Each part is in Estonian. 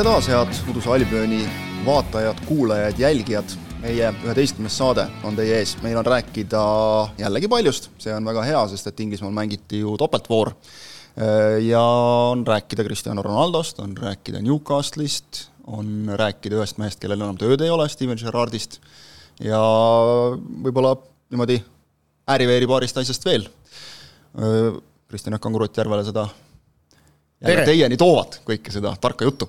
tere taas, head Uduse Albioni vaatajad, kuulajad, jälgijad. meie üheteistkümnes saade on teie ees, meil on rääkida jällegi paljust, see on väga hea, sest et Inglismaal mängiti ju topeltvoor. ja on rääkida Cristiano Ronaldost, on rääkida Newcastle'ist, on rääkida ühest mehest, kellel enam tööd ei ole, Steven Gerrardist ja võib-olla niimoodi ääri-veeri paarist asjast veel. Kristjan Jaak Kangurut Järvele seda Tere! teieni toovad kõike seda tarka juttu.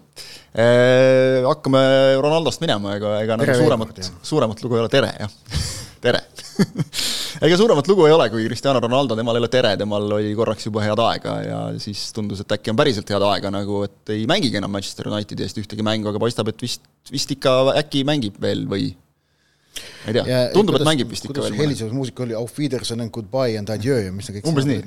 hakkame Ronaldost minema, ega, ega nagu suuremat suuremat lugu ei ole, tere jah, tere ega suuremat lugu ei ole, kui Cristiano Ronaldo, temal ei ole tere, temal oli korraks juba head aega ja siis tundus, et äkki on päriselt head aega nagu, et ei mängigi enam Manchester Unitedi eest ühtegi mängu, aga paistab, et vist, vist ikka äkki mängib veel või ei tea, tundub, et mängib vist ikka veel. helisev muusika oli Auf Wiedersehen goodbye and adieu ja mis see kõik Umbes nii.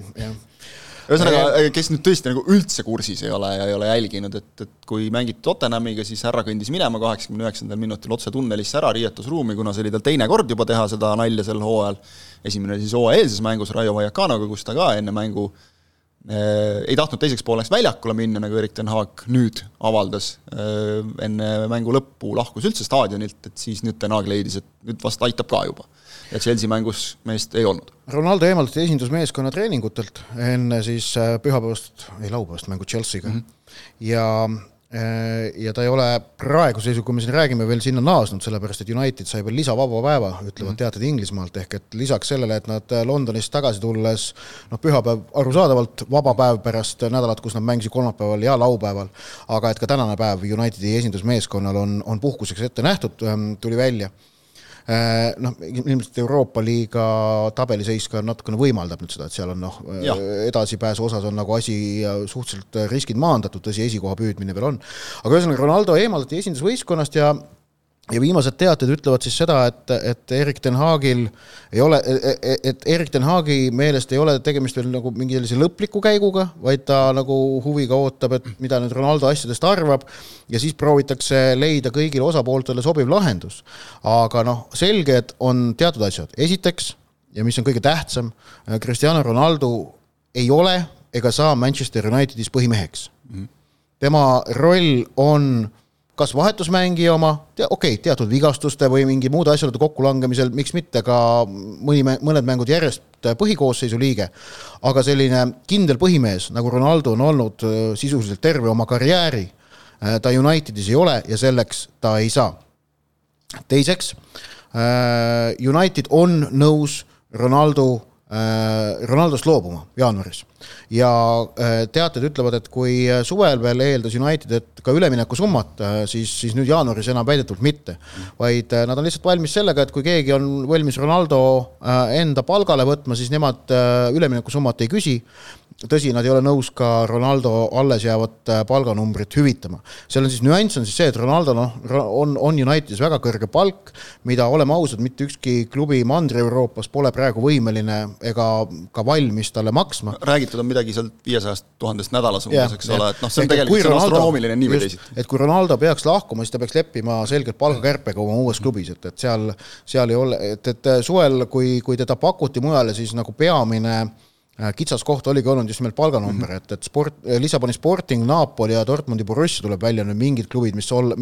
ühesõnaga, kes nüüd tõesti nagu üldse kursis ei ole ja ei ole jälginud, et, et kui mängiti Tottenhamiga, siis härra kõndis minema kaheksakümne üheksandal minutil otse tunnelisse ära riietusruumi, kuna see oli tal teine kord juba teha seda nalja sel hooajal. esimene oli siis hooajaeelses mängus Raio Vallecanoga, kus ta ka enne mängu eh, ei tahtnud teiseks pooleks väljakule minna, nagu Erik ten Haag nüüd avaldas eh, enne mängu lõppu lahkus üldse staadionilt, et siis nüüd ten Haag leidis, et nüüd vast aitab ka juba. Ja Chelsea mängus meest ei olnud. Ronaldo eemaldati esindusmeeskonna treeningutelt enne siis äh, pühapäevast, ei laupäevast mängu Chelsea'ga mm. -hmm. ja, ja ta ei ole praeguse seisuga, kui me siin räägime, veel sinna naasnud, sellepärast et United sai veel lisavaba päeva, ütlevad mm teated Inglismaalt, ehk et lisaks sellele, et nad Londonist tagasi tulles noh, pühapäev arusaadavalt vaba päev pärast nädalat, kus nad mängisid kolmapäeval ja laupäeval, aga et ka tänane päev Unitedi esindusmeeskonnal on, on puhkuseks ette nähtud, tuli välja noh, ilmselt Euroopa liiga tabeliseis ka natukene võimaldab nüüd seda, et seal on noh Jah., edasipääsu osas on nagu asi äh, suhteliselt äh, riskid maandatud, tõsi, esikoha püüdmine veel on. aga ühesõnaga, Ronaldo eemaldati esindusvõistkonnast ja ja viimased teated ütlevad siis seda, et, et Erik ten Haagil ei ole, et Erik ten Haagi meelest ei ole tegemist veel nagu mingi sellise lõpliku käiguga, vaid ta nagu huviga ootab, et mida nüüd Ronaldo asjadest arvab ja siis proovitakse leida kõigile osapooltele sobiv lahendus. aga noh, selge, et on teatud asjad, esiteks ja mis on kõige tähtsam, Cristiano Ronaldo ei ole ega saa Manchester Unitedis põhimeheks. Tema roll on kas vahetusmängija oma, okei okay,, teatud vigastuste või mingi muude asjaolude kokkulangemisel, miks mitte ka mõni, mõned mängud järjest põhikoosseisu liige, aga selline kindel põhimees, nagu Ronaldo on olnud äh, sisuliselt terve oma karjääri, ta Unitedis ei ole ja selleks ta ei saa. teiseks, United on nõus Ronaldo, Ronaldost loobuma jaanuaris. Ja äh, teated ütlevad, et kui suvel veel eeldas United, et ka üleminekusummat, siis, siis nüüd jaanuaris enam väidetavalt mitte, vaid äh, nad on lihtsalt valmis sellega, et kui keegi on valmis Ronaldo äh, enda palgale võtma, siis nemad äh, üleminekusummat ei küsi tõsi, nad ei ole nõus ka Ronaldo alles jäävat äh, palganumbrit hüvitama. seal on siis nüanss on siis see, et Ronaldo noh, on, on Unitedis väga kõrge palk, mida oleme ausad, mitte ükski klubi Mandri-Euroopas pole praegu võimeline ega ka valmis talle maksma. räägitud on midagi sealt viiesajast tuhandest nädalas umbes, eks jah. ole, et noh, see on et tegelikult kui see on Ronaldo- astronoomiline nii või teisiti. et kui Ronaldo peaks lahkuma, siis ta peaks leppima selgelt palgakärpega oma uues klubis, et, et seal, seal ei ole, et, et suvel, kui, kui teda pakuti mujale, siis nagu peamine äh, kitsaskoht oligi olnud just nimelt palganumber, et, et sport, Lissaboni Sporting, Napoli ja Dortmundi Borussia tuleb välja nüüd mingid klubid, mis olla,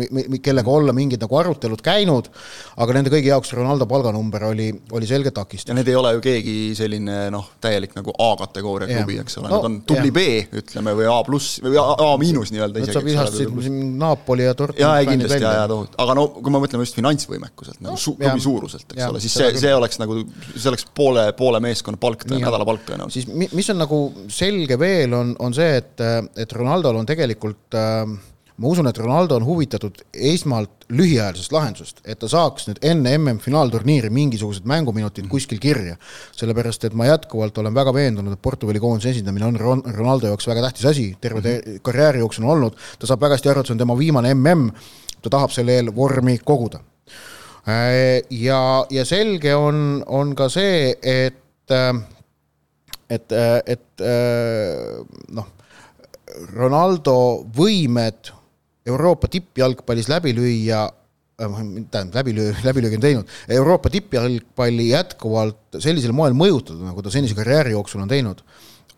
kellega olla mingid nagu arutelud käinud, aga nende kõigi jaoks Ronaldo palganumber oli, oli selge takistus. ja need ei ole ju keegi selline noh, täielik nagu A-kategooria klubi, eks ole No, no,, nad on tubli jah. B, ütleme, või A pluss või A, miinus nii-öelda isegi, eks ole. siin Napoli ja Dortmundi jaa, ei kindlasti, jaa, jaa, tohutu, aga no kui me mõtleme just finantsvõimekuselt nagu su-, jah. klubi suuruselt, eks Jah, ole, siis see, see oleks nagu, see oleks poole, poole meeskonna palk, Nii on. nädala palk tõenäoliselt. Siis mi- mis on nagu selge veel, on, on see, et, et Ronaldol on tegelikult äh, ma usun, et Ronaldo on huvitatud esmalt lühiajalisest lahendusest, et ta saaks nüüd enne MM-finaalturniiri mingisugused mänguminutid kuskil kirja. sellepärast, et ma jätkuvalt olen väga veendunud, et Portugali koondise esindamine on Ron- Ronaldo jaoks väga tähtis asi, terve mm -hmm. karjääri jooksul on olnud, ta saab väga hästi aru, et see on tema viimane MM, ta tahab selle eel vormi koguda. ja, ja selge on, on ka see, et äh, et, et noh, Ronaldo võimed Euroopa tippjalgpallis läbi lüüa tähendab, läbilöö, läbilöögi on teinud, Euroopa tippjalgpalli jätkuvalt sellisel moel mõjutada, nagu ta senise karjääri jooksul on teinud,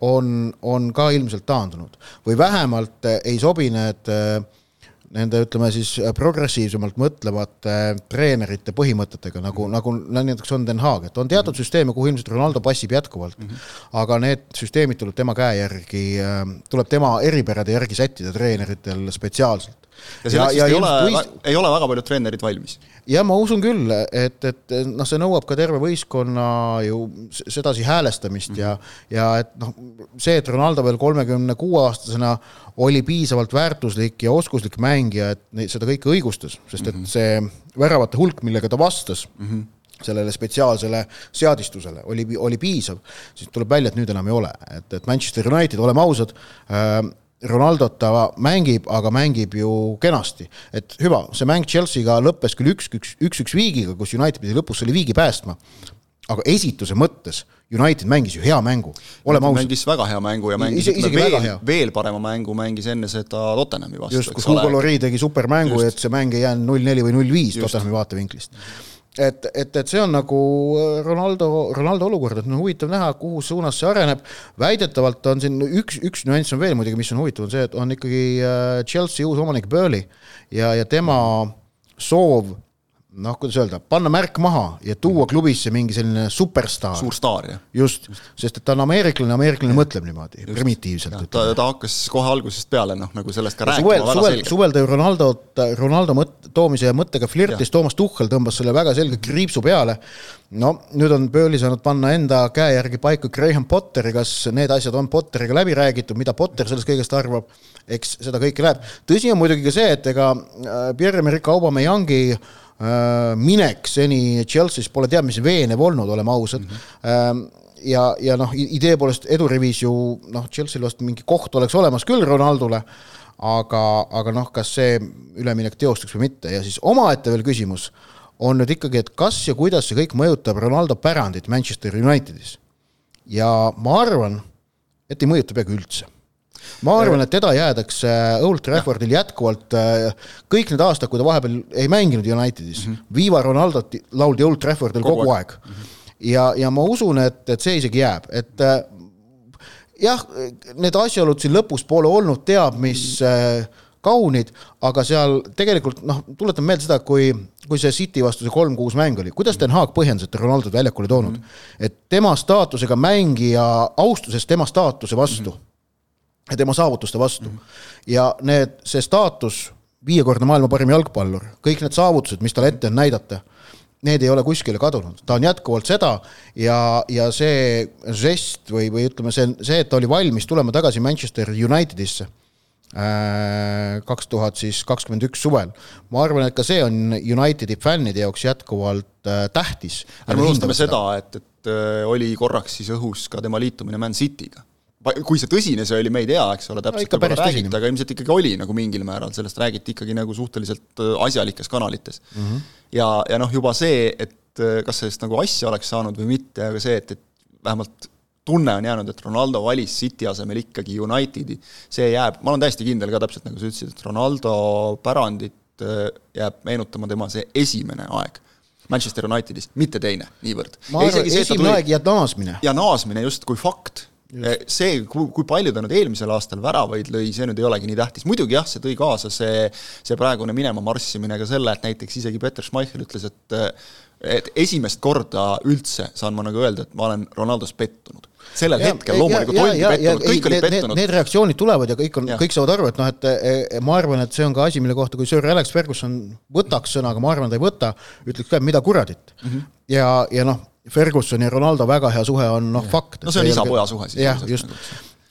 on, on ka ilmselt taandunud. või vähemalt ei sobi need äh, nende ütleme siis progressiivsemalt mõtlevate treenerite põhimõtetega, nagu, nagu näiteks on Den Haag, et on teatud süsteeme, kuhu ilmselt Ronaldo passib jätkuvalt mm, -hmm. aga need süsteemid tuleb tema käe järgi, tuleb tema eripärade järgi sättida treeneritel spetsiaalselt. ja selleks ja, ja ei ole võist..., ei ole väga paljud treenerid valmis ja ma usun küll, et, et noh, see nõuab ka terve võistkonna ju sedasi häälestamist mm -hmm. ja, ja et noh, see, et Ronaldo veel kolmekümne kuue aastasena oli piisavalt väärtuslik ja oskuslik mängija, et seda kõike õigustas, sest et mhm. see väravate hulk, millega ta vastas mm, -hmm sellele spetsiaalsele seadistusele oli, oli piisav, siis tuleb välja, et nüüd enam ei ole, et, et Manchester United, oleme ausad äh,, Ronaldot ta mängib, aga mängib ju kenasti. et hüva, see mäng Chelsea'ga lõppes küll üks, üks, üks-üks viigiga, kus United pidi lõpus selle viigi päästma, aga esituse mõttes United mängis ju hea mängu, oleme ausad. mängis väga hea mängu ja mängis Ise, veel, veel parema mängu mängis enne seda Tottenhami vastu. just, kus Hugo Lori tegi supermängu, et see mäng ei jäänud null neli või null viis Tottenhami vaatevinklist et, et, et see on nagu äh, Ronaldo, Ronaldo olukord, et no huvitav näha, kuhu suunas see areneb. väidetavalt on siin üks, üks nüanss on veel muidugi, mis on huvitav, on see, et on ikkagi äh, Chelsea uus omanik Burley ja, ja tema soov noh, kuidas öelda, panna märk maha ja tuua klubisse mingi selline superstaar. suur staar, jah. just, just., sest et ta on ameeriklane, ameeriklane mõtleb niimoodi, primitiivselt. ta, ta hakkas kohe algusest peale noh, nagu sellest ka rääkima suvel, väga suvel, selgelt. suvel ta ju Ronaldot, Ronaldo mõt-, toomise mõttega flirtis, Toomas Tuhhel tõmbas selle väga selge kriipsu peale. no nüüd on Burley saanud panna enda käe järgi paika Graham Potteri, kas need asjad on Potteriga läbi räägitud, mida Potter sellest kõigest arvab, eks seda kõike läheb. tõsi on muidugi ka see, et ega äh, Pierre-Emerick Aubameyangi Äh, minek seni Chelsea's pole teab mis veenev olnud, oleme ausad mm. -hmm. ja, ja noh, idee poolest edurivis ju noh, Chelsea'l vast mingi koht oleks olemas küll Ronaldole, aga, aga noh, kas see üleminek teostuks või mitte ja siis omaette veel küsimus on nüüd ikkagi, et kas ja kuidas see kõik mõjutab Ronaldo pärandit Manchester Unitedis. ja ma arvan, et ei mõjuta peaaegu üldse ma arvan, et teda jäädakse Old Traffordil jätkuvalt äh, kõik need aastad, kui ta vahepeal ei mänginud Unitedis mm, -hmm. Viva Ronaldot lauldi Old Traffordil kogu, kogu aeg, aeg.. Ja, ja ma usun, et, et see isegi jääb, et äh, jah, need asjaolud siin lõpus pole olnud teab mis äh, kaunid, aga seal tegelikult noh, tuletan meelde seda, kui, kui see City vastu see kolm-kuus mäng oli, kuidas Den Haag põhjendas, et Ronaldot väljakule toonud mm. -hmm. et tema staatusega mängija austusest tema staatuse vastu mm. -hmm ja tema saavutuste vastu mm. -hmm. ja need, see staatus, viiekordne maailma parim jalgpallur, kõik need saavutused, mis talle ette on näidata, need ei ole kuskile kadunud, ta on jätkuvalt seda ja, ja see žest või, või ütleme, see, see, et ta oli valmis tulema tagasi Manchester Unitedisse äh, kaks tuhat siis kakskümmend üks suvel. ma arvan, et ka see on Unitedi fännide jaoks jätkuvalt äh, tähtis. ärme unustame seda, et, et äh, oli korraks siis õhus ka tema liitumine Man City'ga kui see tõsine see oli, me ei tea, eks ole, täpselt no, nagu räägiti, aga ilmselt ikkagi oli nagu mingil määral, sellest räägiti ikkagi nagu suhteliselt asjalikes kanalites mm. -hmm. ja, ja noh, juba see, et kas sellest nagu asja oleks saanud või mitte, aga see, et, et vähemalt tunne on jäänud, et Ronaldo valis City asemel ikkagi Unitedi, see jääb, ma olen täiesti kindel ka, täpselt nagu sa ütlesid, et Ronaldo pärandit jääb meenutama tema see esimene aeg Manchester Unitedis, mitte teine niivõrd. ma arvan, esimene aeg ja naasmine. ja naasmine just kui fakt. See, kui, palju ta nüüd eelmisel aastal väravaid lõi, see nüüd ei olegi nii tähtis, muidugi jah, see tõi kaasa see, see praegune minema marssimine ka selle, et näiteks isegi Peter Schmeichel ütles, et et esimest korda üldse saan ma nagu öelda, et ma olen Ronaldos pettunud. sellel ja, hetkel loomulikult oldi pettunud, kõik olid pettunud. Need reaktsioonid tulevad ja kõik on, kõik saavad aru, et noh, et e, e, ma arvan, et see on ka asi, mille kohta, kui Sir Alex Ferguson võtaks sõna, aga ma arvan, ta ei võta, ütleks ka, et mida kuradit mm. -hmm. ja, ja noh Fergusoni ja Ronaldo väga hea suhe on noh, fakt. no see on isa-poja suhe siis. jah, just.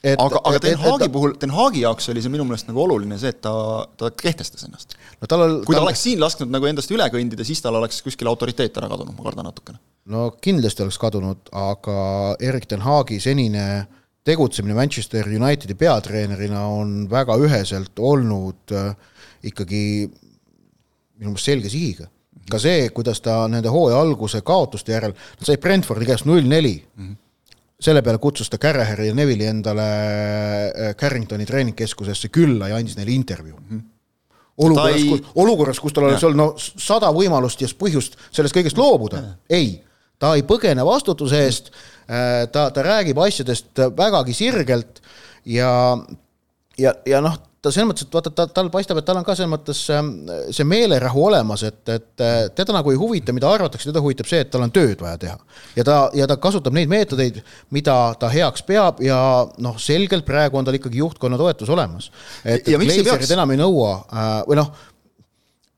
Et, aga, aga Den Haagi puhul, Den Haagi jaoks oli see minu meelest nagu oluline see, et ta, ta kehtestas ennast no,. Kui ta tal... oleks siin lasknud nagu endast üle kõndida, siis tal oleks kuskil autoriteet ära kadunud, ma kardan natukene. no kindlasti oleks kadunud, aga Erik Den Haagi senine tegutsemine Manchester Unitedi peatreenerina on väga üheselt olnud äh, ikkagi minu meelest selge sihiga ka see, kuidas ta nende hooaja alguse kaotuste järel, ta sai Brentfordi käest null neli. selle peale kutsus ta Carraheri ja Neville'i endale äh, Carringtoni treeningkeskusesse külla ja andis neile intervjuu. olukorras ei- ei..., olukorras, kus tal oleks olnud no sada võimalust ja põhjust sellest kõigest loobuda, ei, ta ei põgene vastutuse eest, ta, ta räägib asjadest vägagi sirgelt ja, ja, ja noh, ta selles mõttes, et vaata, ta, tal paistab, et tal on ka selles mõttes ähm, see meelerahu olemas, et, et äh, teda nagu ei huvita, mida arvatakse, teda huvitab see, et tal on tööd vaja teha. ja ta, ja ta kasutab neid meetodeid, mida ta heaks peab ja noh, selgelt praegu on tal ikkagi juhtkonna toetus olemas. et Glazerit peaks? enam ei nõua äh, või noh,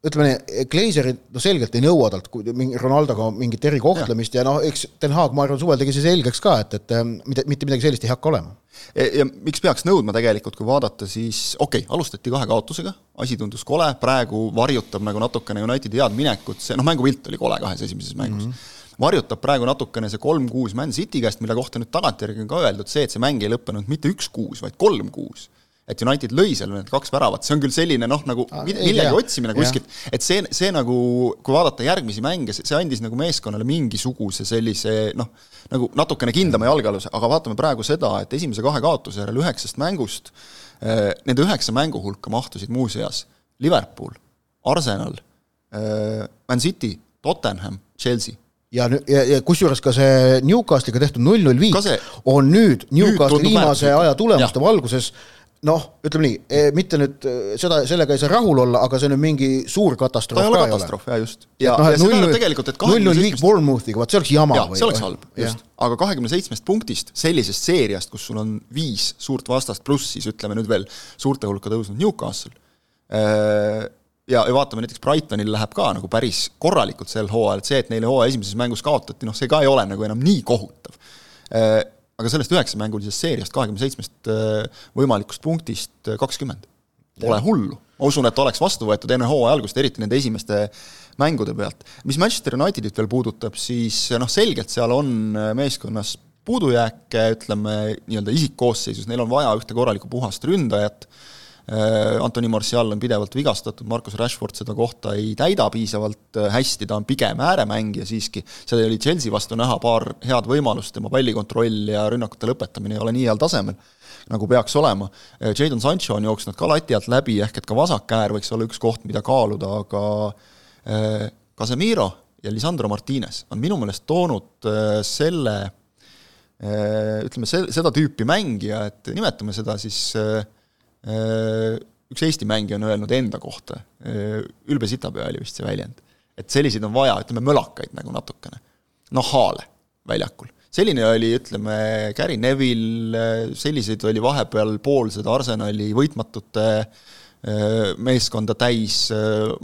ütleme nii, Glazerid no selgelt ei nõua talt kui- mingi Ronaldoga mingit erikohtlemist ja, ja noh, eks Den Haag, ma arvan, suvel tegi see selgeks ka, et, et ähm, mitte, mitte midagi sellist ei hakka olema. ja miks peaks nõudma tegelikult, kui vaadata, siis okei okay,, alustati kahe kaotusega, asi tundus kole, praegu varjutab nagu natukene Unitedi head minekut, see noh, mängupilt oli kole kahes esimeses mängus mm. -hmm. varjutab praegu natukene see kolm-kuus Man City käest, mille kohta nüüd tagantjärgi on ka öeldud see, et see mäng ei lõppenud mitte üks-kuus, vaid kolm-kuus et United lõi seal need kaks väravat, see on küll selline noh, nagu Ah, millegi tea. otsimine Jah. kuskilt, et see, see nagu, kui vaadata järgmisi mänge, see andis nagu meeskonnale mingisuguse sellise noh, nagu natukene kindlama jalgealuse, aga vaatame praegu seda, et esimese kahe kaotuse järel üheksast mängust eh, nende üheksa mängu hulka mahtusid muuseas Liverpool, Arsenal, Man City, Tottenham, Chelsea. ja, ja, ja kusjuures ka see Newcastle'iga tehtud null-null viik Ka see- on nüüd Newcastle'i tundub viimase aja tulemuste valguses noh, ütleme nii, mitte nüüd eh, seda, sellega ei saa rahul olla, aga see nüüd mingi suur katastroof ta ei ole ka katastroof, jaa just. ja, noh, ja null tähendab tegelikult, et null null viik Bournemouthiga, vot see oleks jama see oleks halb, just. aga kahekümne seitsmest punktist sellisest seeriast, kus sul on viis suurt vastast, pluss siis ütleme nüüd veel suurte hulka tõusnud Newcastle, ja, ja vaatame näiteks Brightonil läheb ka nagu päris korralikult sel hooajal, et see, et neile hooaja esimeses mängus kaotati, noh see ka ei ole nagu enam nii kohutav. Aga sellest üheksamängulisest seeriast kahekümne seitsmest võimalikust punktist kakskümmend. Pole hullu, ma usun, et oleks vastu võetud enne hooaja algust, eriti nende esimeste mängude pealt. mis Manchester Unitedit veel puudutab, siis noh, selgelt seal on meeskonnas puudujääke, ütleme nii-öelda isikkoosseisus, neil on vaja ühte korralikku puhast ründajat, Antoni Martial on pidevalt vigastatud, Marcus Rashford seda kohta ei täida piisavalt äh, hästi, ta on pigem ääremängija siiski, seda oli Chelsea vastu näha paar head võimalust, tema pallikontroll ja rünnakute lõpetamine ei ole nii heal tasemel, nagu peaks olema. Jadon Sancho on jooksnud ka lati alt läbi, ehk et ka vasak äär võiks olla üks koht, mida kaaluda, aga äh, Casemiro ja Lisandro Martinez on minu meelest toonud äh, selle äh, ütleme, se-, seda tüüpi mängija, et nimetame seda siis äh, äh, üks Eesti mängija on öelnud enda kohta äh,, ülbe sitapea oli vist see väljend, et selliseid on vaja, ütleme mölakaid nagu natukene, nahhaale väljakul. Selline oli, ütleme, Gary Neville, selliseid oli vahepeal pool seda Arsenali võitmatute meeskonda täis,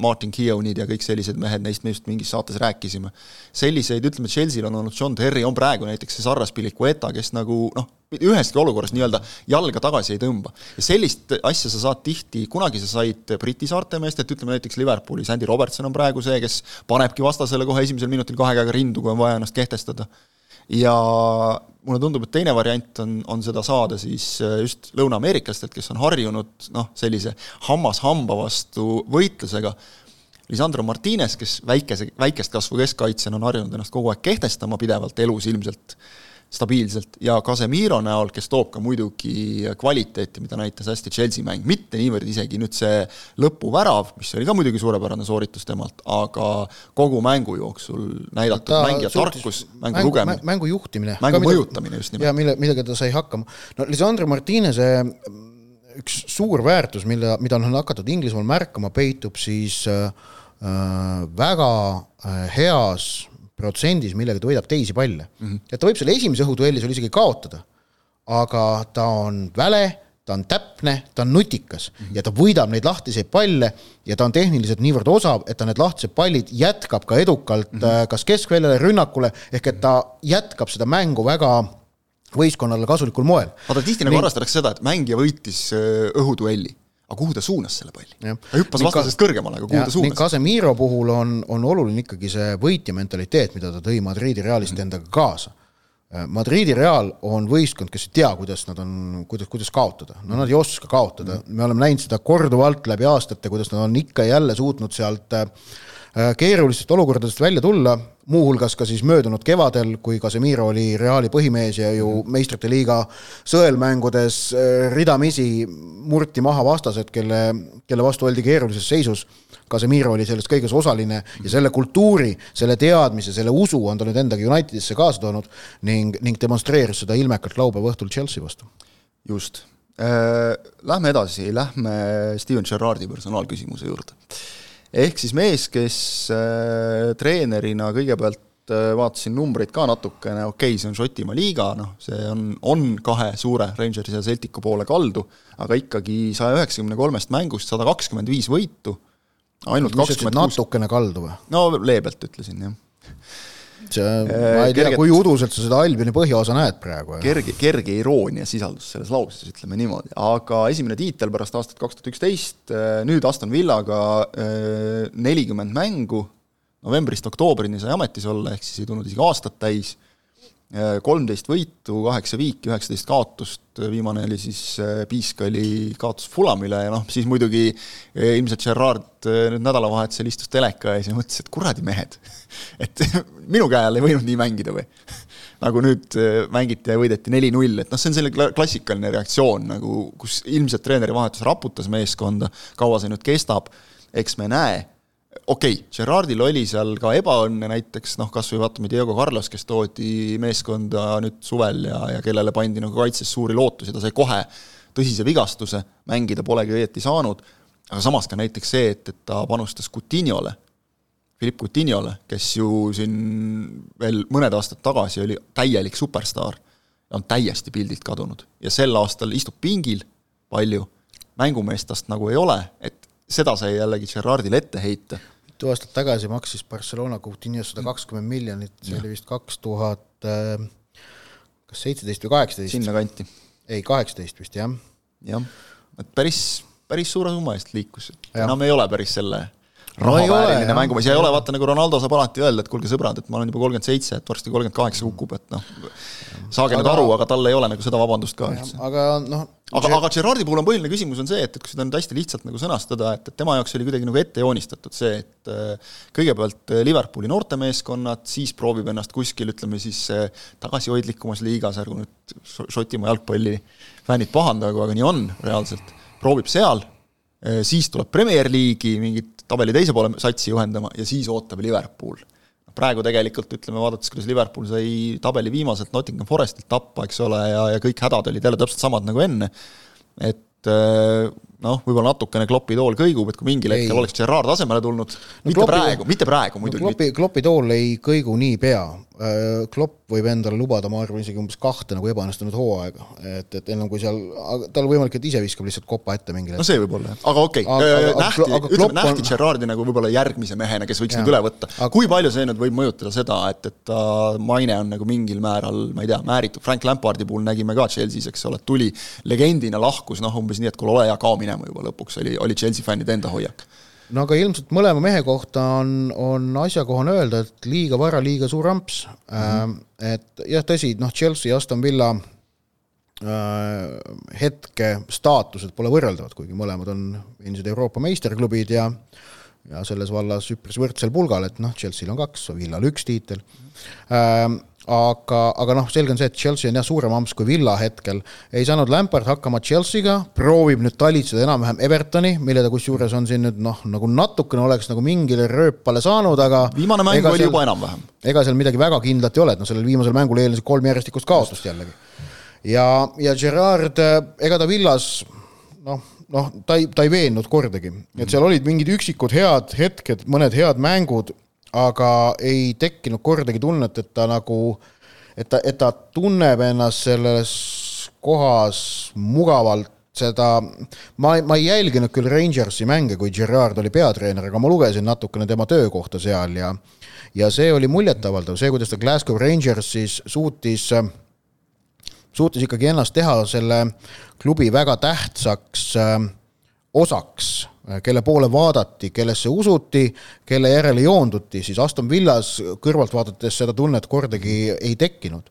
Martin Keownid ja kõik sellised mehed, neist me just mingis saates rääkisime. selliseid, ütleme, Chelsea'l on olnud John Terry, on praegu näiteks see Sarras Pilicueta, kes nagu noh, üheski olukorras nii-öelda jalga tagasi ei tõmba. ja sellist asja sa saad tihti, kunagi sa said Briti saarte meestelt, ütleme näiteks Liverpoolis, Andy Robertson on praegu see, kes panebki vastasele kohe esimesel minutil kahe käega rindu, kui on vaja ennast kehtestada ja mulle tundub, et teine variant on, on seda saada siis just lõuna-ameeriklastelt, kes on harjunud noh, sellise hammas hamba vastu võitlusega, Lisandro Martinez, kes väikese, väikest kasvu keskkaitsjana on harjunud ennast kogu aeg kehtestama pidevalt elus ilmselt stabiilselt, ja Casemiro näol, kes toob ka muidugi kvaliteeti, mida näitas hästi Chelsea mäng, mitte niivõrd isegi nüüd see lõpuvärav, mis oli ka muidugi suurepärane sooritus temalt, aga kogu mängu jooksul näidatud mängija tarkus, mängu, mängu lugemine. mängu juhtimine. mängu mõjutamine just nimelt. ja mille, millega ta sai hakkama. no Lisandro Martinese üks suur väärtus, mille, mida on hakatud Inglismaal märkama, peitub siis äh, väga äh, heas protsendis, millega ta võidab teisi palle mm. -hmm. et ta võib selle esimese õhuduelli sul isegi kaotada, aga ta on väle, ta on täpne, ta on nutikas mm -hmm. ja ta võidab neid lahtiseid palle ja ta on tehniliselt niivõrd osav, et ta need lahtised pallid jätkab ka edukalt mm -hmm. kas keskväljale, rünnakule, ehk et ta jätkab seda mängu väga võistkonnale kasulikul moel. tihti nagu arvestatakse seda, et mängija võitis õhuduelli aga kuhu ta suunas selle palli? ta hüppas vastasest kõrgemale, aga kuhu ja, ta suunas? Casemiro puhul on, on oluline ikkagi see võitja mentaliteet, mida ta tõi Madridi Realist mm endaga kaasa. Madridi Real on võistkond, kes ei tea, kuidas nad on, kuidas, kuidas kaotada, no nad ei oska kaotada mm, me oleme näinud seda korduvalt läbi aastate, kuidas nad on ikka ja jälle suutnud sealt keerulistest olukordadest välja tulla muuhulgas ka siis möödunud kevadel, kui Casemiro oli Reali põhimees ja ju meistrite liiga sõelmängudes äh, ridamisi murti maha vastased, kelle, kelle vastu oldi keerulises seisus. Casemiro oli selles kõiges osaline ja selle kultuuri, selle teadmise, selle usu on ta nüüd endaga Unitedisse kaasa toonud ning, ning demonstreeris seda ilmekalt laupäeva õhtul Chelsea vastu. just. Äh, lähme edasi, lähme Steven Gerrardi personaalküsimuse juurde ehk siis mees, kes äh, treenerina kõigepealt äh, vaatasin numbreid ka natukene, okei okay,, see on Šotimaa liiga, noh, see on, on kahe suure Rangersi ja Celticu poole kaldu, aga ikkagi saja üheksakümne kolmest mängust sada kakskümmend viis võitu, ainult kakskümmend kuus natukene kaldu või? no leebelt ütlesin, jah see, äh, ma ei tea, kui uduselt sa seda Albioni põhjaosa näed praegu. kerge, kerge iroonia sisaldus selles lauses, ütleme niimoodi, aga esimene tiitel pärast aastat kaks tuhat üksteist, äh, nüüd Aston Villaga äh, nelikümmend mängu, novembrist oktoobrini sai ametis olla, ehk siis ei tulnud isegi aastat täis kolmteist võitu, kaheksa viiki, üheksateist kaotust, viimane oli siis, Piisk oli kaotus Fulamile ja noh, siis muidugi ilmselt Gerard nüüd nädalavahetusel istus teleka ees ja mõtles, et kuradi mehed, et minu käe all ei võinud nii mängida või? Nagu nüüd mängiti ja võideti neli-null, et noh, see on selline klassikaline reaktsioon nagu, kus ilmselt treeneri vahetus raputas meeskonda, kaua see nüüd kestab, eks me näe okei okay,, Gerardil oli seal ka ebaõnne näiteks noh, kas või vaatame Diego Carlos, kes toodi meeskonda nüüd suvel ja, ja kellele pandi nagu kaitses suuri lootusi, ta sai kohe tõsise vigastuse, mängida polegi õieti saanud, aga samas ka näiteks see, et, et ta panustas Coutinhole, Philippe Coutinhole, kes ju siin veel mõned aastad tagasi oli täielik superstaar ja on täiesti pildilt kadunud. ja sel aastal istub pingil palju, mängumeest tast nagu ei ole, et seda sai jällegi Gerardile ette heita. mitu aastat tagasi maksis Barcelona Coutinho sada kakskümmend miljonit, see oli vist kaks tuhat äh, kas seitseteist või kaheksateist? sinnakanti. ei, kaheksateist vist, jah. jah, et päris, päris suure summa eest liikus, enam ei ole päris selle no mängumees. Ja ei ole, vaata nagu Ronaldo saab alati öelda, et kuulge sõbrad, et ma olen juba kolmkümmend seitse, et varsti kolmkümmend kaheksa kukub, et noh, saage aga, nüüd aru, aga tal ei ole nagu seda vabandust ka üldse. aga noh aga, aga Gerardi puhul on põhiline küsimus on see, et, et kui seda nüüd hästi lihtsalt nagu sõnastada, et, et tema jaoks oli kuidagi nagu ette joonistatud see, et äh, kõigepealt äh, Liverpooli noortemeeskonnad, siis proovib ennast kuskil, ütleme siis äh, tagasihoidlikumas liigas, ärgu nüüd Šotimaa jalgpalli fännid pahandagu, aga nii on reaalselt, proovib seal, siis tuleb Premier League'i mingit tabeli teise poole satsi juhendama ja siis ootab Liverpool. praegu tegelikult ütleme, vaadates, kuidas Liverpool sai tabeli viimaselt Nottingham Forestilt tappa, eks ole, ja, ja kõik hädad olid jälle täpselt samad nagu enne, et äh, noh, võib-olla natukene Kloppi tool kõigub, et kui mingil hetkel oleks Gerard asemele tulnud no,, mitte klopi, praegu, mitte praegu muidugi no,. Kloppi, Kloppi tool ei kõigu niipea, Äh, Klopp võib endale lubada, ma arvan, isegi umbes kahte nagu ebaõnnestunud hooaega, et, et ennem kui seal, tal võimalik, et ise viskab lihtsalt kopa ette mingil hetkel. no see võib olla aga okei okay., äh, nähti, ütleme nähti on... Gerardi nagu võib-olla järgmise mehena, kes võiks ja. nüüd üle võtta kui palju see nüüd võib mõjutada seda, et, et ta maine on nagu mingil määral, ma ei tea, määritud, Frank Lampardi puhul nägime ka Chelsea's, eks ole, tuli legendina, lahkus noh, umbes nii, et kuule, ole hea, kao minema juba lõpuks, oli, oli Chelsea fännide enda hoiak no aga ilmselt mõlema mehe kohta on, on asjakohane öelda, et liiga vara, liiga suur amps mm. -hmm. et jah, tõsi, noh, Chelsea ja Aston Villa äh, hetke staatused pole võrreldavad, kuigi mõlemad on endised Euroopa meisterklubid ja ja selles vallas üpris võrdsel pulgal, et noh, Chelsea'l on kaks, Villal üks tiitel mm. -hmm aga, aga noh, selge on see, et Chelsea on jah suurem amps kui Villa hetkel. ei saanud Lampard hakkama Chelsea'ga, proovib nüüd talitseda enam-vähem Evertoni, mille ta kusjuures on siin nüüd noh, nagu natukene oleks nagu mingile rööpale saanud, aga viimane mäng oli seal, juba enam-vähem. ega seal midagi väga kindlat ei ole, et noh, sellel viimasel mängul eelnesid kolm järjestikust kaotust jällegi. ja, ja Gerard, ega ta Villas noh, noh, ta ei, ta ei veennud kordagi, et seal olid mingid üksikud head hetked, mõned head mängud aga ei tekkinud kordagi tunnet, et ta nagu, et ta, et ta tunneb ennast selles kohas mugavalt seda, ma, ma ei jälginud küll Rangersi mänge, kui Gerard oli peatreener, aga ma lugesin natukene tema töökohta seal ja ja see oli muljetavaldav, see, kuidas ta Glasgow Rangersis suutis, suutis ikkagi ennast teha selle klubi väga tähtsaks äh, osaks, kelle poole vaadati, kellesse usuti, kelle järele joonduti, siis Aston Villas kõrvalt vaadates seda tunnet kordagi ei tekkinud.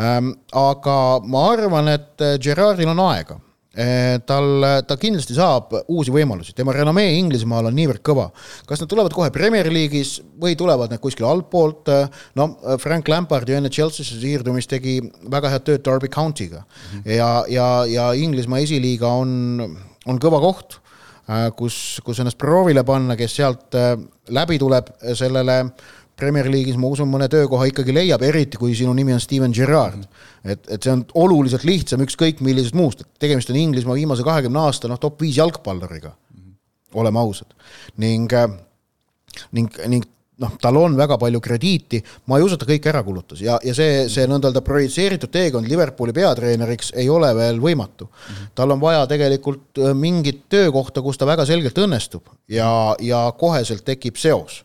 Ähm, aga ma arvan, et Gerardil on aega Eh, tal, ta kindlasti saab uusi võimalusi, tema renomee Inglismaal on niivõrd kõva. kas nad tulevad kohe Premier League'is või tulevad need kuskil altpoolt, no Frank Lampard ju enne Chelsea'sse siirdumist tegi väga head tööd Derby County'ga mm. -hmm. ja, ja, ja Inglismaa esiliiga on, on kõva koht, äh, kus, kus ennast proovile panna, kes sealt äh, läbi tuleb sellele Premier League'is ma usun, mõne töökoha ikkagi leiab, eriti kui sinu nimi on Steven Gerrard. Et, et see on oluliselt lihtsam ükskõik millisest muust, tegemist on Inglismaa viimase kahekümne aasta noh, top viis jalgpalluriga oleme ausad. ning, äh, ning, ning noh, tal on väga palju krediiti, ma ei usu, et ta kõik ära kulutas. Ja, ja see, see nõnda-öelda projitseeritud teekond Liverpooli peatreeneriks ei ole veel võimatu. Tal on vaja tegelikult äh, mingit töökohta, kus ta väga selgelt õnnestub ja, ja koheselt tekib seos.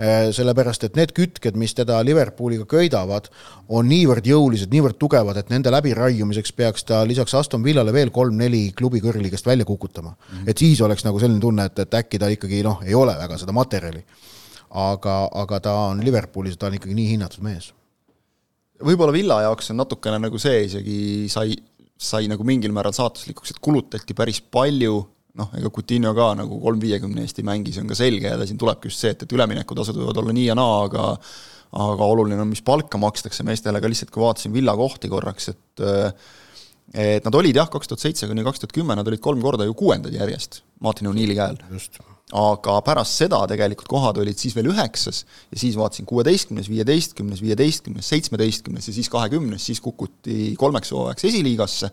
Äh, sellepärast et need kütked, mis teda Liverpooliga köidavad, on niivõrd jõulised, niivõrd tugevad, et nende läbiraiumiseks peaks ta lisaks Aston Villale veel kolm-neli klubi kõrligast välja kukutama. Et siis oleks nagu selline tunne, et, et äkki ta ikkagi noh, ei ole väga seda materjali. Aga, aga ta on Liverpoolis, ta on ikkagi nii hinnatud mees. võib-olla Villa jaoks on natukene nagu see isegi sai, sai nagu mingil määral saatuslikuks, et kulutati päris palju noh, ega Coutinho ka nagu kolm viiekümne eest ei mängi, see on ka selge ja siin tulebki just see, et, et üleminekutasud võivad olla nii ja naa, aga aga oluline on, mis palka makstakse meestele, aga lihtsalt kui vaatasin Villa kohti korraks, et et nad olid jah, kaks tuhat seitse kuni kaks tuhat kümme, nad olid kolm korda ju kuuendad järjest Martin O'Neilli käel. Aga pärast seda tegelikult kohad olid siis veel üheksas ja siis vaatasin kuueteistkümnes, viieteistkümnes, viieteistkümnes, seitsmeteistkümnes ja siis kahekümnes, siis kukuti kolmeks hooajaks esiliigasse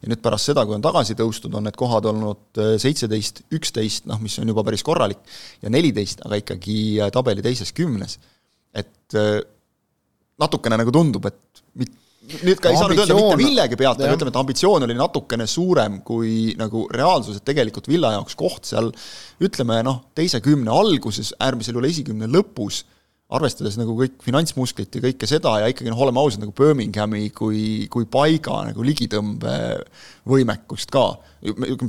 ja nüüd pärast seda, kui on tagasi tõustud, on need kohad olnud äh, seitseteist, üksteist, noh, mis on juba päris korralik, ja neliteist, aga ikkagi äh, tabeli teises kümnes. et äh, natukene nagu tundub, et mit-, nüüd ka ei saa nüüd öelda mitte millegi pealt, aga ütleme, et ambitsioon oli natukene suurem kui nagu reaalsus, et tegelikult Villa jaoks koht seal ütleme noh, teise kümne alguses, äärmisel juhul esikümne lõpus arvestades nagu kõik finantsmusklit ja kõike seda ja ikkagi noh, oleme ausad, nagu Birminghami kui, kui paiga nagu ligitõmbevõimekust ka.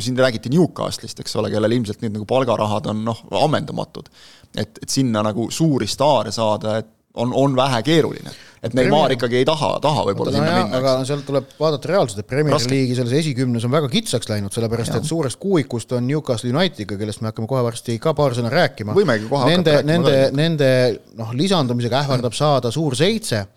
siin räägiti Newcastle'ist, eks ole, kellel ilmselt nüüd nagu palgarahad on noh, ammendamatud. et, et sinna nagu suuri staare saada, et on, on vähe keeruline. et Neimar ikkagi ei taha, taha võib-olla no, sinna jah, minna. aga sealt tuleb vaadata reaalselt, et Premier League'i selles esikümnes on väga kitsaks läinud, sellepärast ja. et suurest kuuikust on Newcastle Unitediga, kellest me hakkame kohe varsti ka paar sõna rääkima. nende, nende, nende noh, lisandumisega ähvardab saada suur seitse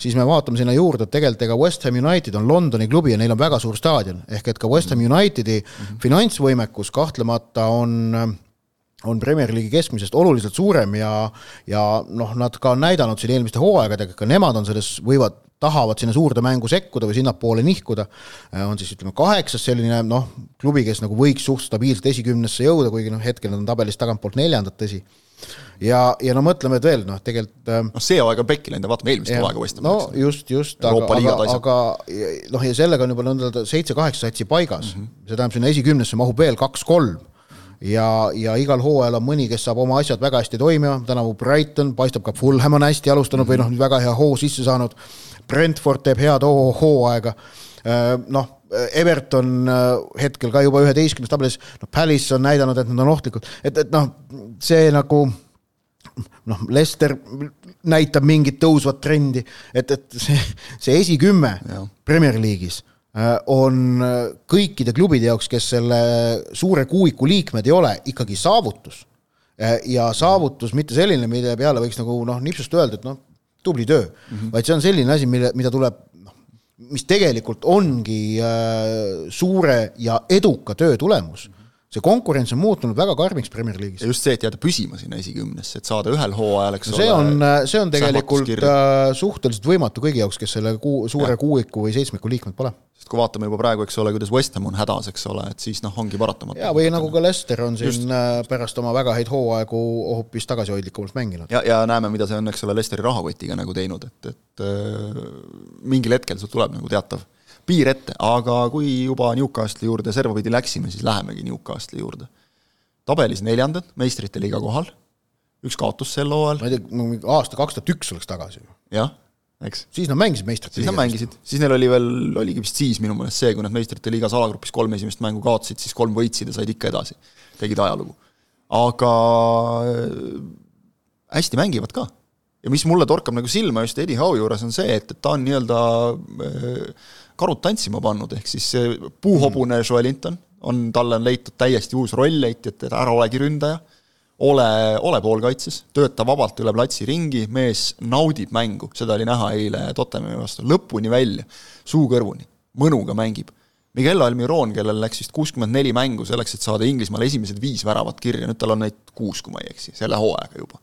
siis me vaatame sinna juurde, et tegelikult ega West Ham United on Londoni klubi ja neil on väga suur staadion, ehk et ka West Ham Unitedi mm -hmm. finantsvõimekus kahtlemata on on Premier League'i keskmisest oluliselt suurem ja, ja noh, nad ka on näidanud siin eelmiste hooaegadega, ka nemad on selles, võivad, tahavad sinna suurde mängu sekkuda või sinnapoole nihkuda, on siis ütleme kaheksas selline noh, klubi, kes nagu võiks suht stabiilselt esikümnesse jõuda, kuigi noh, hetkel nad on tabelis tagantpoolt neljandad, tõsi. ja, ja no mõtleme, et veel noh, tegelikult noh, see hooaeg on pekki läinud vaatame eelmist hooaega Hami. no just, just, aga, aga, aga noh, ja sellega on juba nõnda seitse-kaheksa satsi paigas mm, -hmm. see tähendab, sinna esikümnesse mahub veel kaks-kolm ja, ja igal hooajal on mõni, kes saab oma asjad väga hästi toimima, tänavu Brighton, paistab ka Fulham on hästi alustanud või noh, väga hea hoo sisse saanud. Brentford teeb head hooaega, äh, noh, Everton äh, hetkel ka juba üheteistkümnes tabelis, noh, Palace on näidanud, et nad on ohtlikud, et, et noh, see nagu noh, Lester näitab mingit tõusvat trendi, et, et see, see esikümme Premier League'is on äh, kõikide klubide jaoks, kes selle suure kuuiku liikmed ei ole, ikkagi saavutus. Äh, ja saavutus mitte selline, mille peale võiks nagu noh, nipsust öelda, et noh, tubli töö mm, -hmm. vaid see on selline asi, mille, mida tuleb noh, mis tegelikult ongi äh, suure ja eduka töö tulemus see konkurents on muutunud väga karmiks Premier League'is. ja just see, et jääda püsima sinna esikümnesse, et saada ühel hooajal, eks no see ole, on, see on tegelikult äh, suhteliselt võimatu kõigi jaoks, kes selle kuu, suure ja. kuuiku või seitsmiku liikmed pole. sest kui vaatame juba praegu, eks ole, kuidas West Ham on hädas, eks ole, et siis noh, ongi paratamatu. jaa, või nagu ka Leicester on siin just. Äh, pärast oma väga häid hooaegu hoopis tagasihoidlikumalt mänginud. ja, ja näeme, mida see on, eks ole, Leicesteri rahakotiga nagu teinud, et, et äh, mingil hetkel sul tuleb nagu teatav piir ette, aga kui juba Newcastle'i juurde servapidi läksime, siis lähemegi Newcastle'i juurde. tabelis neljandad, meistrite liiga kohal, üks kaotus sel hooajal. ma ei tea, aasta kaks tuhat üks oleks tagasi. jah, eks. siis nad mängisid meistrite liigas. siis nad mängisid, siis neil oli veel, oligi vist siis minu meelest see, kui nad meistrite liigas alagrupis kolm esimest mängu kaotasid, siis kolm võitsid ja said ikka edasi. tegid ajalugu. aga äh, hästi mängivad ka ja mis mulle torkab nagu silma just Eddie Howe juures, on see, et, et ta on nii-öelda äh, karud tantsima pannud, ehk siis see puuhobune Joel Linton on, talle on leitud täiesti uus roll, leiti, et ära olegi ründaja, ole, ole poolkaitses, tööta vabalt üle platsi ringi, mees naudib mängu, seda oli näha eile Tottenhami vastu, lõpuni välja, suu kõrvuni, mõnuga mängib. Miguel Almiron, kellel läks vist kuuskümmend neli mängu selleks, et saada Inglismaal esimesed viis väravat kirja, nüüd tal on neid kuus, kui ma ei eksi, selle hooaega juba.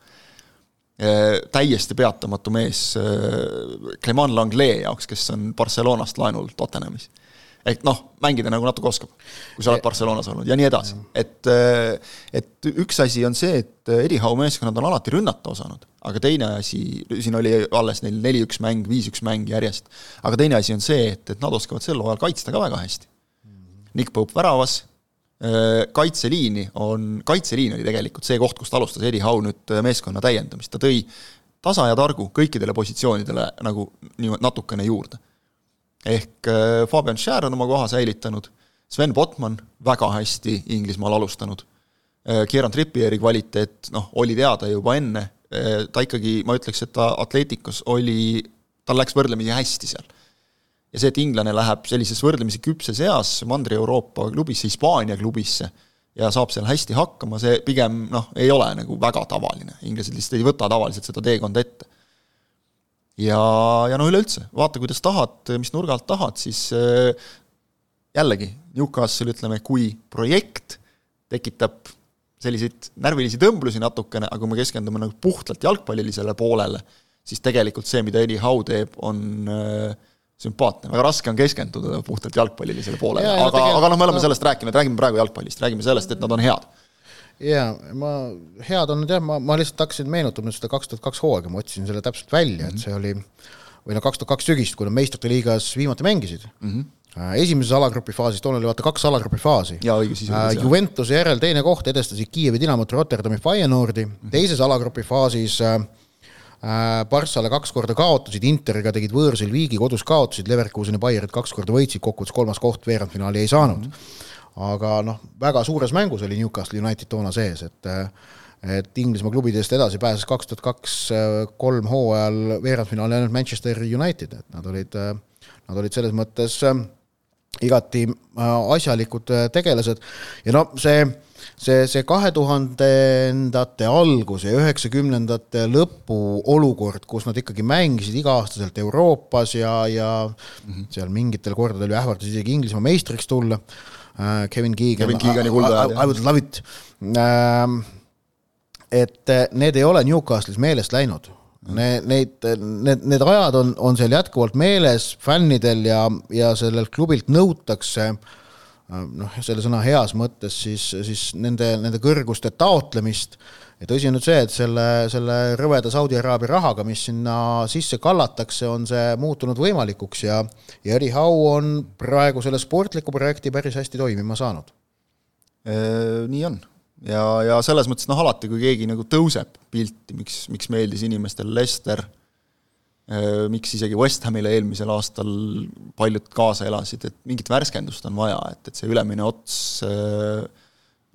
Täiesti peatamatu mees Clement Langlais jaoks, kes on Barcelonast laenul Tottenhamis. ehk noh, mängida nagu natuke oskab, kui sa oled Barcelonas olnud ja nii edasi, et et üks asi on see, et Howe meeskonnad on alati rünnata osanud, aga teine asi, siin oli alles neil neli-üks mäng, viis-üks mäng järjest, aga teine asi on see, et, et nad oskavad sel hooajal kaitsta ka väga hästi. Nick Pope väravas, kaitseliini on, kaitseliin oli tegelikult see koht, kust alustas Eddie Howe nüüd meeskonna täiendamist, ta tõi tasa ja targu kõikidele positsioonidele nagu nii natukene juurde. ehk Fabian Schär on oma koha säilitanud, Sven Botman väga hästi Inglismaal alustanud, Kieran Trippieri kvaliteet noh, oli teada juba enne, ta ikkagi, ma ütleks, et ta Atleticos oli, tal läks võrdlemisi hästi seal ja see, et inglane läheb sellises võrdlemisi küpses eas Mandri-Euroopa klubisse, Hispaania klubisse, ja saab seal hästi hakkama, see pigem noh, ei ole nagu väga tavaline, inglased lihtsalt ei võta tavaliselt seda teekonda ette. ja, ja no üleüldse, vaata, kuidas tahad, mis nurga alt tahad, siis äh, jällegi, Newcastle ütleme, kui projekt tekitab selliseid närvilisi tõmblusi natukene, aga kui me keskendume nagu puhtalt jalgpallilisele poolele, siis tegelikult see, mida Eddie Howe teeb, on äh, sümpaatne, väga raske on keskenduda puhtalt jalgpallilisele poolele, aga, aga noh, me oleme sellest rääkinud, räägime praegu jalgpallist, räägime sellest, et nad on head. jaa, ma, head on nad jah, ma, ma lihtsalt hakkasin meenutama seda kaks tuhat kaks hooaega, ma otsisin selle täpselt välja mm, -hmm. et see oli või noh, kaks tuhat kaks sügist, kui nad meistrite liigas viimati mängisid mm, -hmm esimeses alagrupi faasis, toona oli vaata kaks alagrupi faasi. Uh, Juventuse järel teine koht edestasid Kiievi Dinamot Rotterdami Feyenoordi mm, -hmm. teises alagrupi faasis uh, Barssale kaks korda kaotasid, Interiga tegid võõrsil viigi, kodus kaotasid, Leverkuseni Bayerit kaks korda võitsid, kokkuvõttes kolmas koht veerandfinaali ei saanud mm. -hmm. aga noh, väga suures mängus oli Newcastle United toona sees, et et Inglismaa klubidest edasi pääses kaks tuhat kaks kolm hooajal veerandfinaali ainult Manchester United, et nad olid, nad olid selles mõttes igati äh, asjalikud äh, tegelased ja no see, see, see kahe tuhandendate algus ja üheksakümnendate lõpu olukord, kus nad ikkagi mängisid iga-aastaselt Euroopas ja, ja mm -hmm. seal mingitel kordadel ju ähvardas isegi Inglismaa meistriks tulla. Äh, Kevin Keegan. Kevin Keegani kulda. I would love it. Ähm, et need ei ole Newcastle'is meelest läinud Need, neid, need, need ajad on, on seal jätkuvalt meeles fännidel ja, ja sellelt klubilt nõutakse noh, selle sõna heas mõttes siis, siis nende, nende kõrguste taotlemist. ja tõsi on nüüd see, et selle, selle rõveda Saudi Araabia rahaga, mis sinna sisse kallatakse, on see muutunud võimalikuks ja, ja Howe on praegu selle sportliku projekti päris hästi toimima saanud. nii on ja, ja selles mõttes noh, alati kui keegi nagu tõuseb pilti, miks, miks meeldis inimestele Lester, äh, miks isegi West Hamile eelmisel aastal paljud kaasa elasid, et mingit värskendust on vaja, et, et see ülemine ots äh,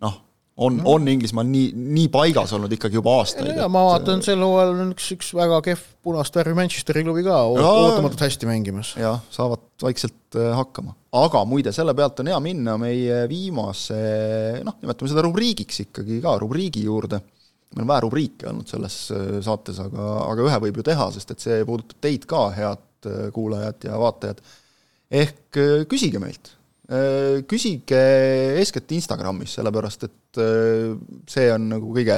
noh, on on Inglismaal nii, nii paigas olnud ikkagi juba aastaid. ja ma vaatan, sel hooajal on üks, üks väga kehv punast värvi Manchesteri klubi ka ootamatult hästi mängimas. jah, saavad vaikselt äh, hakkama. aga muide, selle pealt on hea minna meie viimase noh, nimetame seda rubriigiks ikkagi ka, rubriigi juurde. Meil on vähe rubriike olnud selles äh, saates, aga, aga ühe võib ju teha, sest et see puudutab teid ka, head äh, kuulajad ja vaatajad. ehk küsige meilt Äh, küsige eeskätt Instagramis, sellepärast et äh, see on nagu kõige,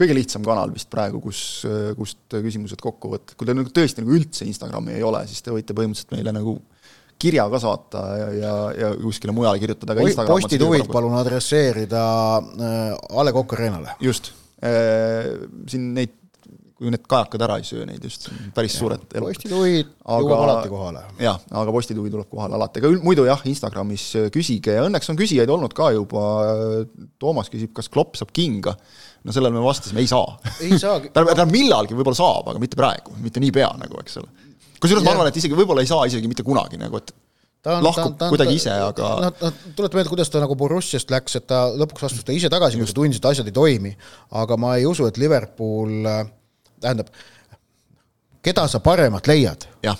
kõige lihtsam kanal vist praegu, kus, äh, kust küsimused kokku võtta, kui teil nagu tõesti nagu üldse Instagrami ei ole, siis te võite põhimõtteliselt meile nagu kirja ka saata ja, ja, ja kuskile mujale kirjutada, aga Instagram postituid palun adresseerida äh, A Le Coq Arena'le. just äh,, siin neid kui need kajakad ära ei söö neid just, päris ja, suured elud. postituid jõuab alati kohale. jah, aga postituvi tuleb kohale alati, aga muidu jah, Instagramis äh, küsige ja õnneks on küsijaid olnud ka juba, Toomas küsib, kas Klopp saab kinga, no sellele me vastasime, ei saa. ei saagi tähendab, millalgi võib-olla saab, aga mitte praegu, mitte niipea nagu, eks ole. kusjuures ma arvan, et isegi võib-olla ei saa isegi mitte kunagi nagu, et ta on, lahkub ta, ta, kuidagi ise, aga noh, noh, tuleta meelde, kuidas ta nagu Borussiast läks, et ta lõpuks astus ta ise tagasi, kui ta tundis, et asjad ei toimi, aga ma ei usu, et Liverpool äh, tähendab, keda sa paremat leiad? jah.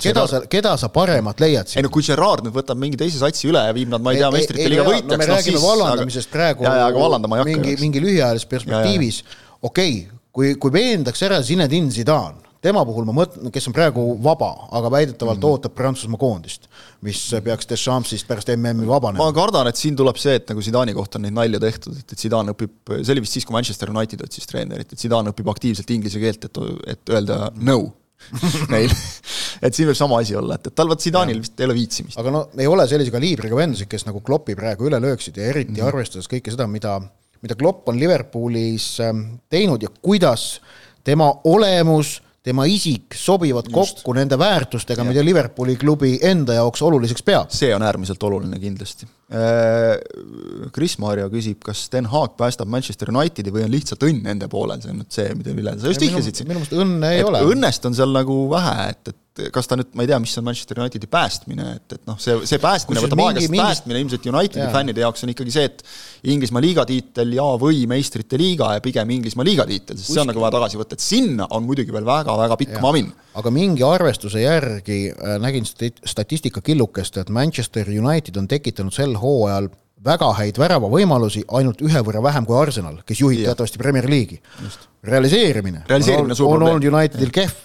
keda sa, keda sa paremat leiad siin? ei no kui Gerard nüüd võtab mingi teise satsi üle ja viib nad, ma ei tea, meistrite liiga võitjaks no,, me no, räägime siis, vallandamisest aga... praegu ja, ja, aga vallandama ei hakka. mingi, mingi lühiajalises perspektiivis, okei okay,, kui, kui veendaks ära Zinedine Zidane tema puhul ma mõtlen, kes on praegu vaba, aga väidetavalt mm -hmm. ootab Prantsusmaa koondist, mis peaks Deschampsist pärast MM-i vabanema. ma kardan, et siin tuleb see, et nagu Zidani kohta on neid nalju tehtud, et, et Zidane õpib, see oli vist siis, kui Manchester United otsis treenerit, et Zidane õpib aktiivselt inglise keelt, et, et öelda no neil et siin võib sama asi olla, et, et tal vot Zidanil vist ei ole viitsimist. aga no ei ole sellise kaliibriga vendasid, kes nagu Kloppi praegu üle lööksid ja eriti mm -hmm. arvestades kõike seda, mida, mida Klopp on Liverpoolis ähm, teinud ja kuidas tema olemus tema isik sobivad Just. kokku nende väärtustega, mida Liverpooli klubi enda jaoks oluliseks peab. see on äärmiselt oluline kindlasti. Äh, Kris Marja küsib, kas Den Haag päästab Manchester Unitedi või on lihtsalt õnn nende poolel, see on nüüd see, mida, millele sa just vihjasid siin. minu meelest õnne ei et ole. õnnest on seal nagu vähe, et, et kas ta nüüd, ma ei tea, mis on Manchester Unitedi päästmine, et, et noh, see, see päästmine võtab aega, sest mingi... päästmine ilmselt Unitedi jaa. fännide jaoks on ikkagi see, et Inglismaa liigatiitel ja või meistrite liiga ja pigem Inglismaa liigatiitel, sest Kuskil. see on nagu vaja tagasi võtta, et sinna on muidugi veel väga-väga pikk maa minna. aga mingi arvestuse järgi äh, nägin statistikakillukest, et Manchester United on tekitanud sel hooajal väga häid väravavõimalusi, ainult ühe võrra vähem kui Arsenal, kes juhib teatavasti Premier League'i. realiseerimine, realiseerimine on, on olnud Unitedil kehv,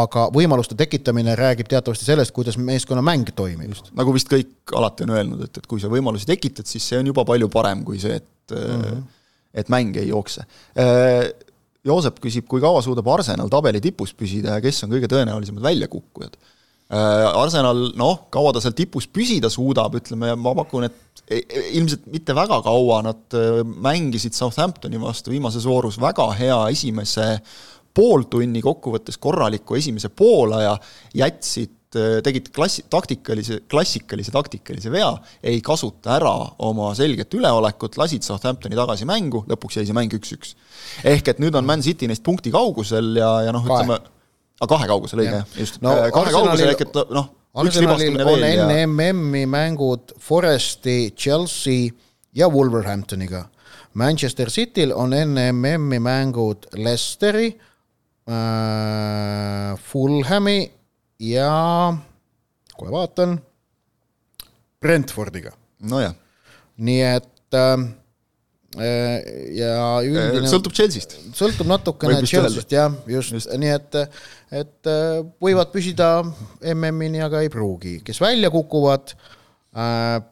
aga võimaluste tekitamine räägib teatavasti sellest, kuidas meeskonna mäng toimib. nagu vist kõik alati on öelnud, et, et kui sa võimalusi tekitad, siis see on juba palju parem kui see, et mm, -hmm. et mäng ei jookse. Äh, Joosep küsib, kui kaua suudab Arsenal tabeli tipus püsida ja kes on kõige tõenäolisemad väljakukkujad Arsenal, noh, kaua ta seal tipus püsida suudab, ütleme, ma pakun, et e, e, ilmselt mitte väga kaua, nad äh, mängisid Southamptoni vastu viimases voorus väga hea esimese pooltunni kokkuvõttes korraliku esimese poolaja, jätsid, äh, tegid klassi-, taktikalise, klassikalise taktikalise vea, ei kasuta ära oma selget üleolekut, lasid Southamptoni tagasi mängu, lõpuks jäi see mäng üks-üks. ehk et nüüd on Man City neist punkti kaugusel ja, ja noh, ütleme aga kahe kaugusel, õige, just no,. Kahe kaugusel ehk et noh, Arsenalil on enne ja... MM-i mängud Foresti, Chelsea ja Wolverhamptoniga. Manchester Cityl on enne MM-i mängud Leicesteri äh,, Fulhami ja kohe vaatan, Brentfordiga. nojah. nii et Äh, ja üldine sõltub Chelsea'st. sõltub natukene Chelsea'st jah, just, just., nii et, et äh, võivad püsida MM-ini, aga ei pruugi, kes välja kukuvad äh,,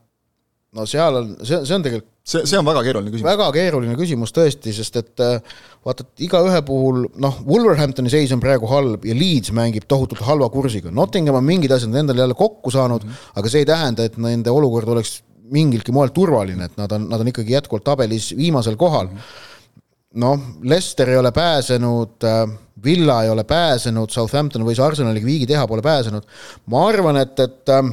no seal on, see, see on tegelikult see, see on väga keeruline küsimus. väga keeruline küsimus tõesti, sest et vaata, et igaühe puhul, noh, Wolverhamptoni seis on praegu halb ja Leeds mängib tohutult halva kursiga, Nottingham on mingid asjad endale jälle kokku saanud mm, -hmm. aga see ei tähenda, et nende olukord oleks mingilgi moel turvaline, et nad on, nad on ikkagi jätkuvalt tabelis viimasel kohal. noh, Leicester ei ole pääsenud, äh, Villa ei ole pääsenud, Southampton võis Arsenaliga viigi teha, pole pääsenud. ma arvan, et, et äh,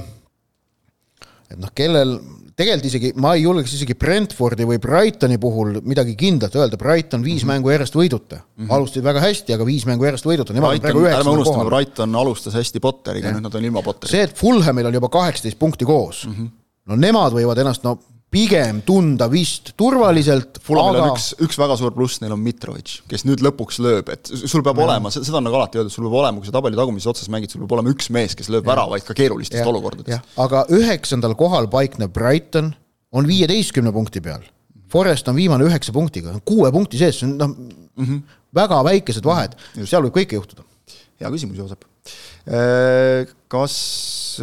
et noh, kellel, tegelikult isegi, ma ei julgeks isegi Brentfordi või Brightoni puhul midagi kindlat öelda, Brighton viis mm -hmm. mängu järjest võiduta mm. -hmm. alustasid väga hästi, aga viis mängu järjest võiduta, nemad on praegu üheksandal kohal. Brighton alustas hästi Potteriga, nüüd nad on ilma Potteriga. see, et Fulhamil on juba kaheksateist punkti koos mm, -hmm no nemad võivad ennast no pigem tunda vist turvaliselt. Fulamil aga... on üks, üks väga suur pluss, neil on Mitrovic, kes nüüd lõpuks lööb, et sul peab ja. olema, seda on nagu alati öeldud, sul peab olema, kui sa tabeli tagumises otsas mängid, sul peab olema üks mees, kes lööb väravaid ka keerulistest ja. olukordadest. aga üheksandal kohal paiknev Brighton on viieteistkümne punkti peal. Forest on viimane üheksa punktiga, kuue punkti sees, see on noh mm -hmm., väga väikesed vahed, seal võib kõike juhtuda. hea küsimus, Joosep Äh, kas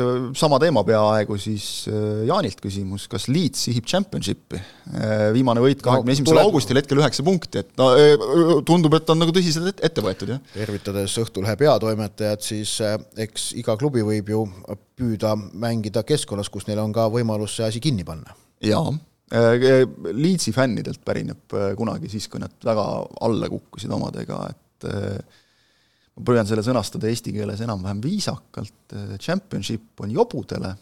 äh, sama teema peaaegu siis äh, Jaanilt küsimus, kas Leeds sihib Championshipi? viimane võit kahekümne esimesel augustil, hetkel üheksa punkti, et no tundub, et on nagu tõsiselt ette võetud, jah. tervitades Õhtulehe peatoimetajat, siis eks iga klubi võib ju püüda mängida keskkonnas, kus neil on ka võimalus see asi kinni panna. jaa, Leedsi fännidelt pärineb kunagi siis, kui nad väga alla kukkusid omadega, et ma püüan selle sõnastada eesti keeles enam-vähem viisakalt, championship on jobudele,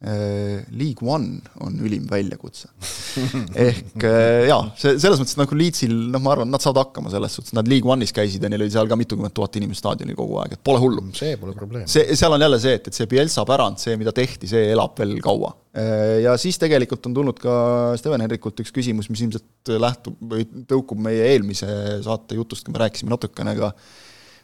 League One on ülim väljakutse. ehk jaa, see, selles mõttes nagu Leedsil, noh, ma arvan, nad saavad hakkama selles suhtes, nad League One'is käisid ja neil oli seal ka mitukümmend tuhat inimest staadionil kogu aeg, et pole hullu. see pole probleem. see, seal on jälle see, et, et see Pielsa pärand, see, mida tehti, see elab veel kaua. Ja siis tegelikult on tulnud ka Steven Henrikult üks küsimus, mis ilmselt lähtub või tõukub meie eelmise saate jutust, kui me rääkisime natukene ka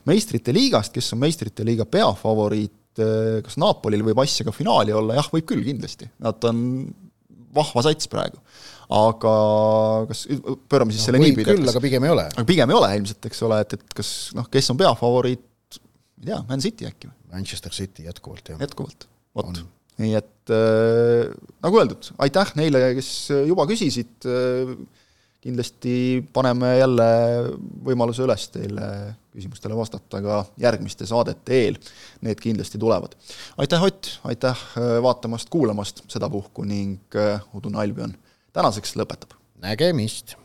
meistrite liigast, kes on meistrite liiga peafavoriit, kas Napolil võib asja ka finaali olla, jah, võib küll kindlasti, nad on vahva sats praegu. aga kas, pöörame siis no, selle niipidi küll, aga pigem ei ole. aga pigem ei ole ilmselt, eks ole, et, et kas noh, kes on peafavoriit, ei tea, Man City äkki või? Manchester City jätkuvalt, jah. jätkuvalt, vot. nii et äh, nagu öeldud, aitäh neile, kes juba küsisid äh,, kindlasti paneme jälle võimaluse üles teile küsimustele vastata ka järgmiste saadete eel, need kindlasti tulevad. aitäh, Ott, aitäh äh, vaatamast, kuulamast sedapuhku ning äh, udune Albion tänaseks lõpetab. nägemist!